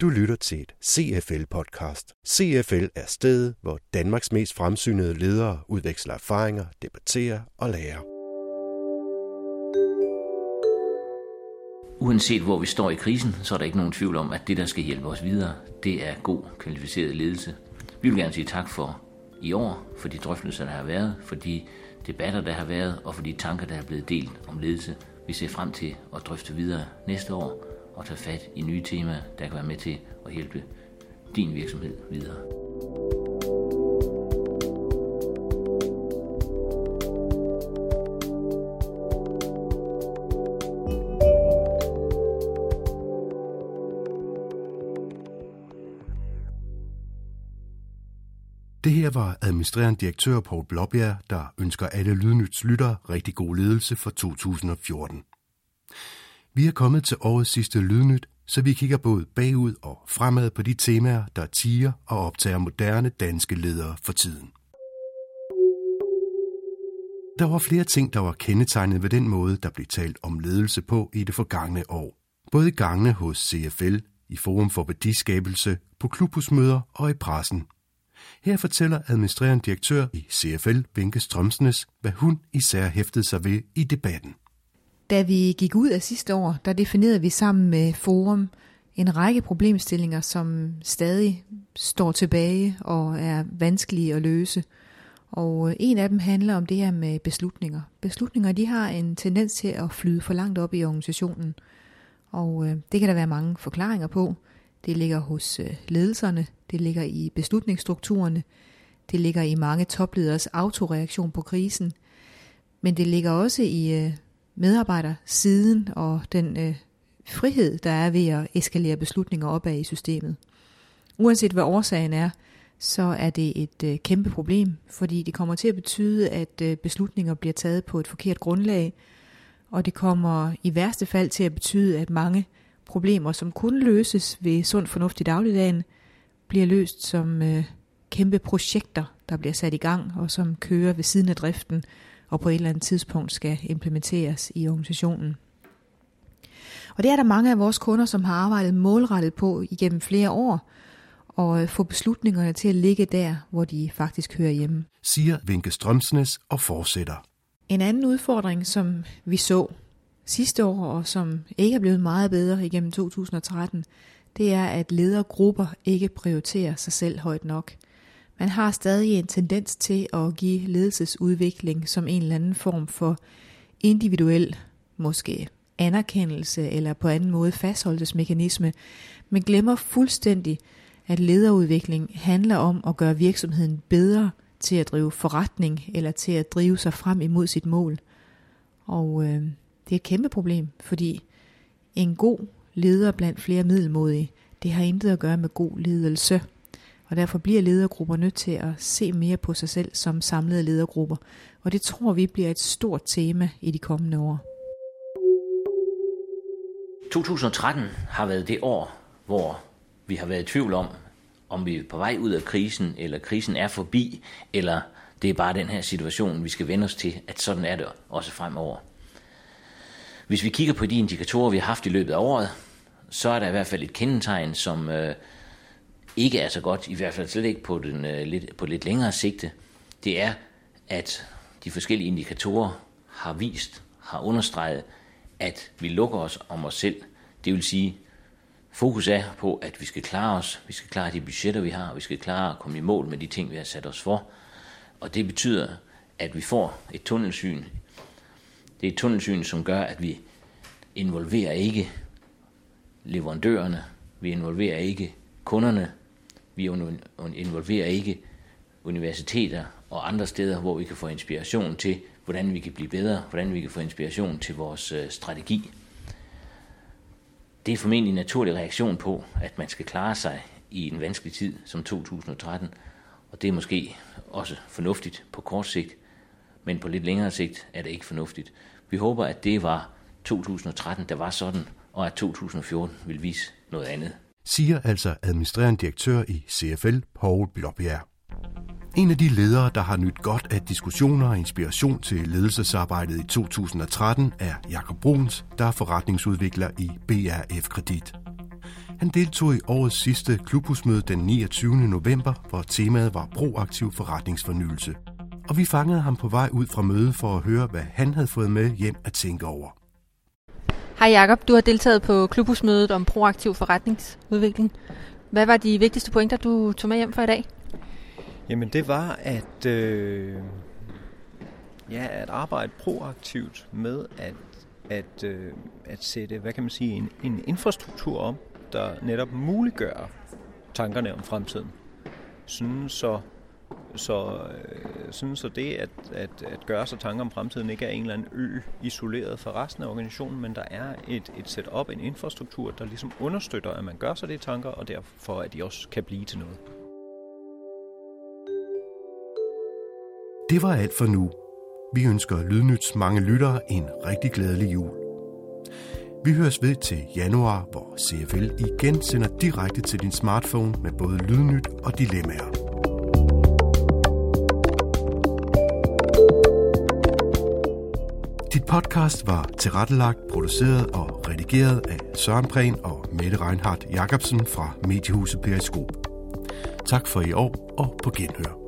Du lytter til et CFL-podcast. CFL er stedet, hvor Danmarks mest fremsynede ledere udveksler erfaringer, debatterer og lærer. Uanset hvor vi står i krisen, så er der ikke nogen tvivl om, at det, der skal hjælpe os videre, det er god, kvalificeret ledelse. Vi vil gerne sige tak for i år, for de drøftelser, der har været, for de debatter, der har været, og for de tanker, der er blevet delt om ledelse. Vi ser frem til at drøfte videre næste år og tage fat i nye temaer, der kan være med til at hjælpe din virksomhed videre. Det her var administrerende direktør Paul Blåbjerg, der ønsker alle Lydnyts lytter rigtig god ledelse for 2014. Vi er kommet til årets sidste Lydnyt, så vi kigger både bagud og fremad på de temaer, der tiger og optager moderne danske ledere for tiden. Der var flere ting, der var kendetegnet ved den måde, der blev talt om ledelse på i det forgangne år. Både i gangene hos CFL, i Forum for Værdiskabelse, på klubhusmøder og i pressen – her fortæller administrerende direktør i CFL, Vinke Strømsnes, hvad hun især hæftede sig ved i debatten. Da vi gik ud af sidste år, der definerede vi sammen med Forum en række problemstillinger, som stadig står tilbage og er vanskelige at løse. Og øh, en af dem handler om det her med beslutninger. Beslutninger de har en tendens til at flyde for langt op i organisationen. Og øh, det kan der være mange forklaringer på. Det ligger hos øh, ledelserne, det ligger i beslutningsstrukturerne, det ligger i mange topleders autoreaktion på krisen, men det ligger også i øh, medarbejdersiden og den øh, frihed, der er ved at eskalere beslutninger opad i systemet. Uanset hvad årsagen er, så er det et kæmpe problem, fordi det kommer til at betyde, at beslutninger bliver taget på et forkert grundlag, og det kommer i værste fald til at betyde, at mange problemer, som kun løses ved sund fornuft i dagligdagen, bliver løst som øh, kæmpe projekter, der bliver sat i gang og som kører ved siden af driften og på et eller andet tidspunkt skal implementeres i organisationen. Og det er der mange af vores kunder, som har arbejdet målrettet på igennem flere år, og øh, få beslutningerne til at ligge der, hvor de faktisk hører hjemme. Siger Vinke Strømsnes og fortsætter. En anden udfordring, som vi så sidste år, og som ikke er blevet meget bedre igennem 2013, det er, at ledergrupper ikke prioriterer sig selv højt nok. Man har stadig en tendens til at give ledelsesudvikling som en eller anden form for individuel, måske anerkendelse eller på anden måde fastholdelsesmekanisme, men glemmer fuldstændig, at lederudvikling handler om at gøre virksomheden bedre til at drive forretning eller til at drive sig frem imod sit mål. Og øh, det er et kæmpe problem, fordi en god leder blandt flere middelmodige, det har intet at gøre med god ledelse. Og derfor bliver ledergrupper nødt til at se mere på sig selv som samlede ledergrupper. Og det tror vi bliver et stort tema i de kommende år. 2013 har været det år, hvor vi har været i tvivl om, om vi er på vej ud af krisen, eller krisen er forbi, eller det er bare den her situation, vi skal vende os til, at sådan er det også fremover. Hvis vi kigger på de indikatorer, vi har haft i løbet af året, så er der i hvert fald et kendetegn, som øh, ikke er så godt, i hvert fald slet ikke på, den, øh, lidt, på lidt længere sigte. Det er, at de forskellige indikatorer har vist, har understreget, at vi lukker os om os selv. Det vil sige, fokus er på, at vi skal klare os, vi skal klare de budgetter, vi har, vi skal klare at komme i mål med de ting, vi har sat os for. Og det betyder, at vi får et tunnelsyn det er tunnelsyn, som gør, at vi involverer ikke leverandørerne, vi involverer ikke kunderne, vi involverer ikke universiteter og andre steder, hvor vi kan få inspiration til, hvordan vi kan blive bedre, hvordan vi kan få inspiration til vores øh, strategi. Det er formentlig en naturlig reaktion på, at man skal klare sig i en vanskelig tid som 2013, og det er måske også fornuftigt på kort sigt, men på lidt længere sigt er det ikke fornuftigt. Vi håber, at det var 2013, der var sådan, og at 2014 vil vise noget andet. Siger altså administrerende direktør i CFL, Paul Blåbjerg. En af de ledere, der har nyt godt af diskussioner og inspiration til ledelsesarbejdet i 2013, er Jakob Bruns, der er forretningsudvikler i BRF Kredit. Han deltog i årets sidste klubhusmøde den 29. november, hvor temaet var proaktiv forretningsfornyelse. Og vi fangede ham på vej ud fra mødet for at høre, hvad han havde fået med hjem at tænke over. Hej Jakob, du har deltaget på klubhusmødet om proaktiv forretningsudvikling. Hvad var de vigtigste pointer, du tog med hjem for i dag? Jamen det var at, øh, ja, at arbejde proaktivt med at, at, øh, at sætte hvad kan man sige, en, en infrastruktur op, der netop muliggør tankerne om fremtiden. Sådan så, så, øh, sådan så det at, at, at gøre sig tanker om fremtiden ikke er en eller anden ø isoleret fra resten af organisationen, men der er et, et setup, en infrastruktur, der ligesom understøtter, at man gør sig de tanker, og derfor at de også kan blive til noget. Det var alt for nu. Vi ønsker Lydnyts mange lyttere en rigtig glædelig jul. Vi høres ved til januar, hvor CFL igen sender direkte til din smartphone med både Lydnyt og dilemmaer. Podcast var tilrettelagt, produceret og redigeret af Søren Prehn og Mette Reinhardt Jacobsen fra Mediehuset Periskop. Tak for i år og på genhør.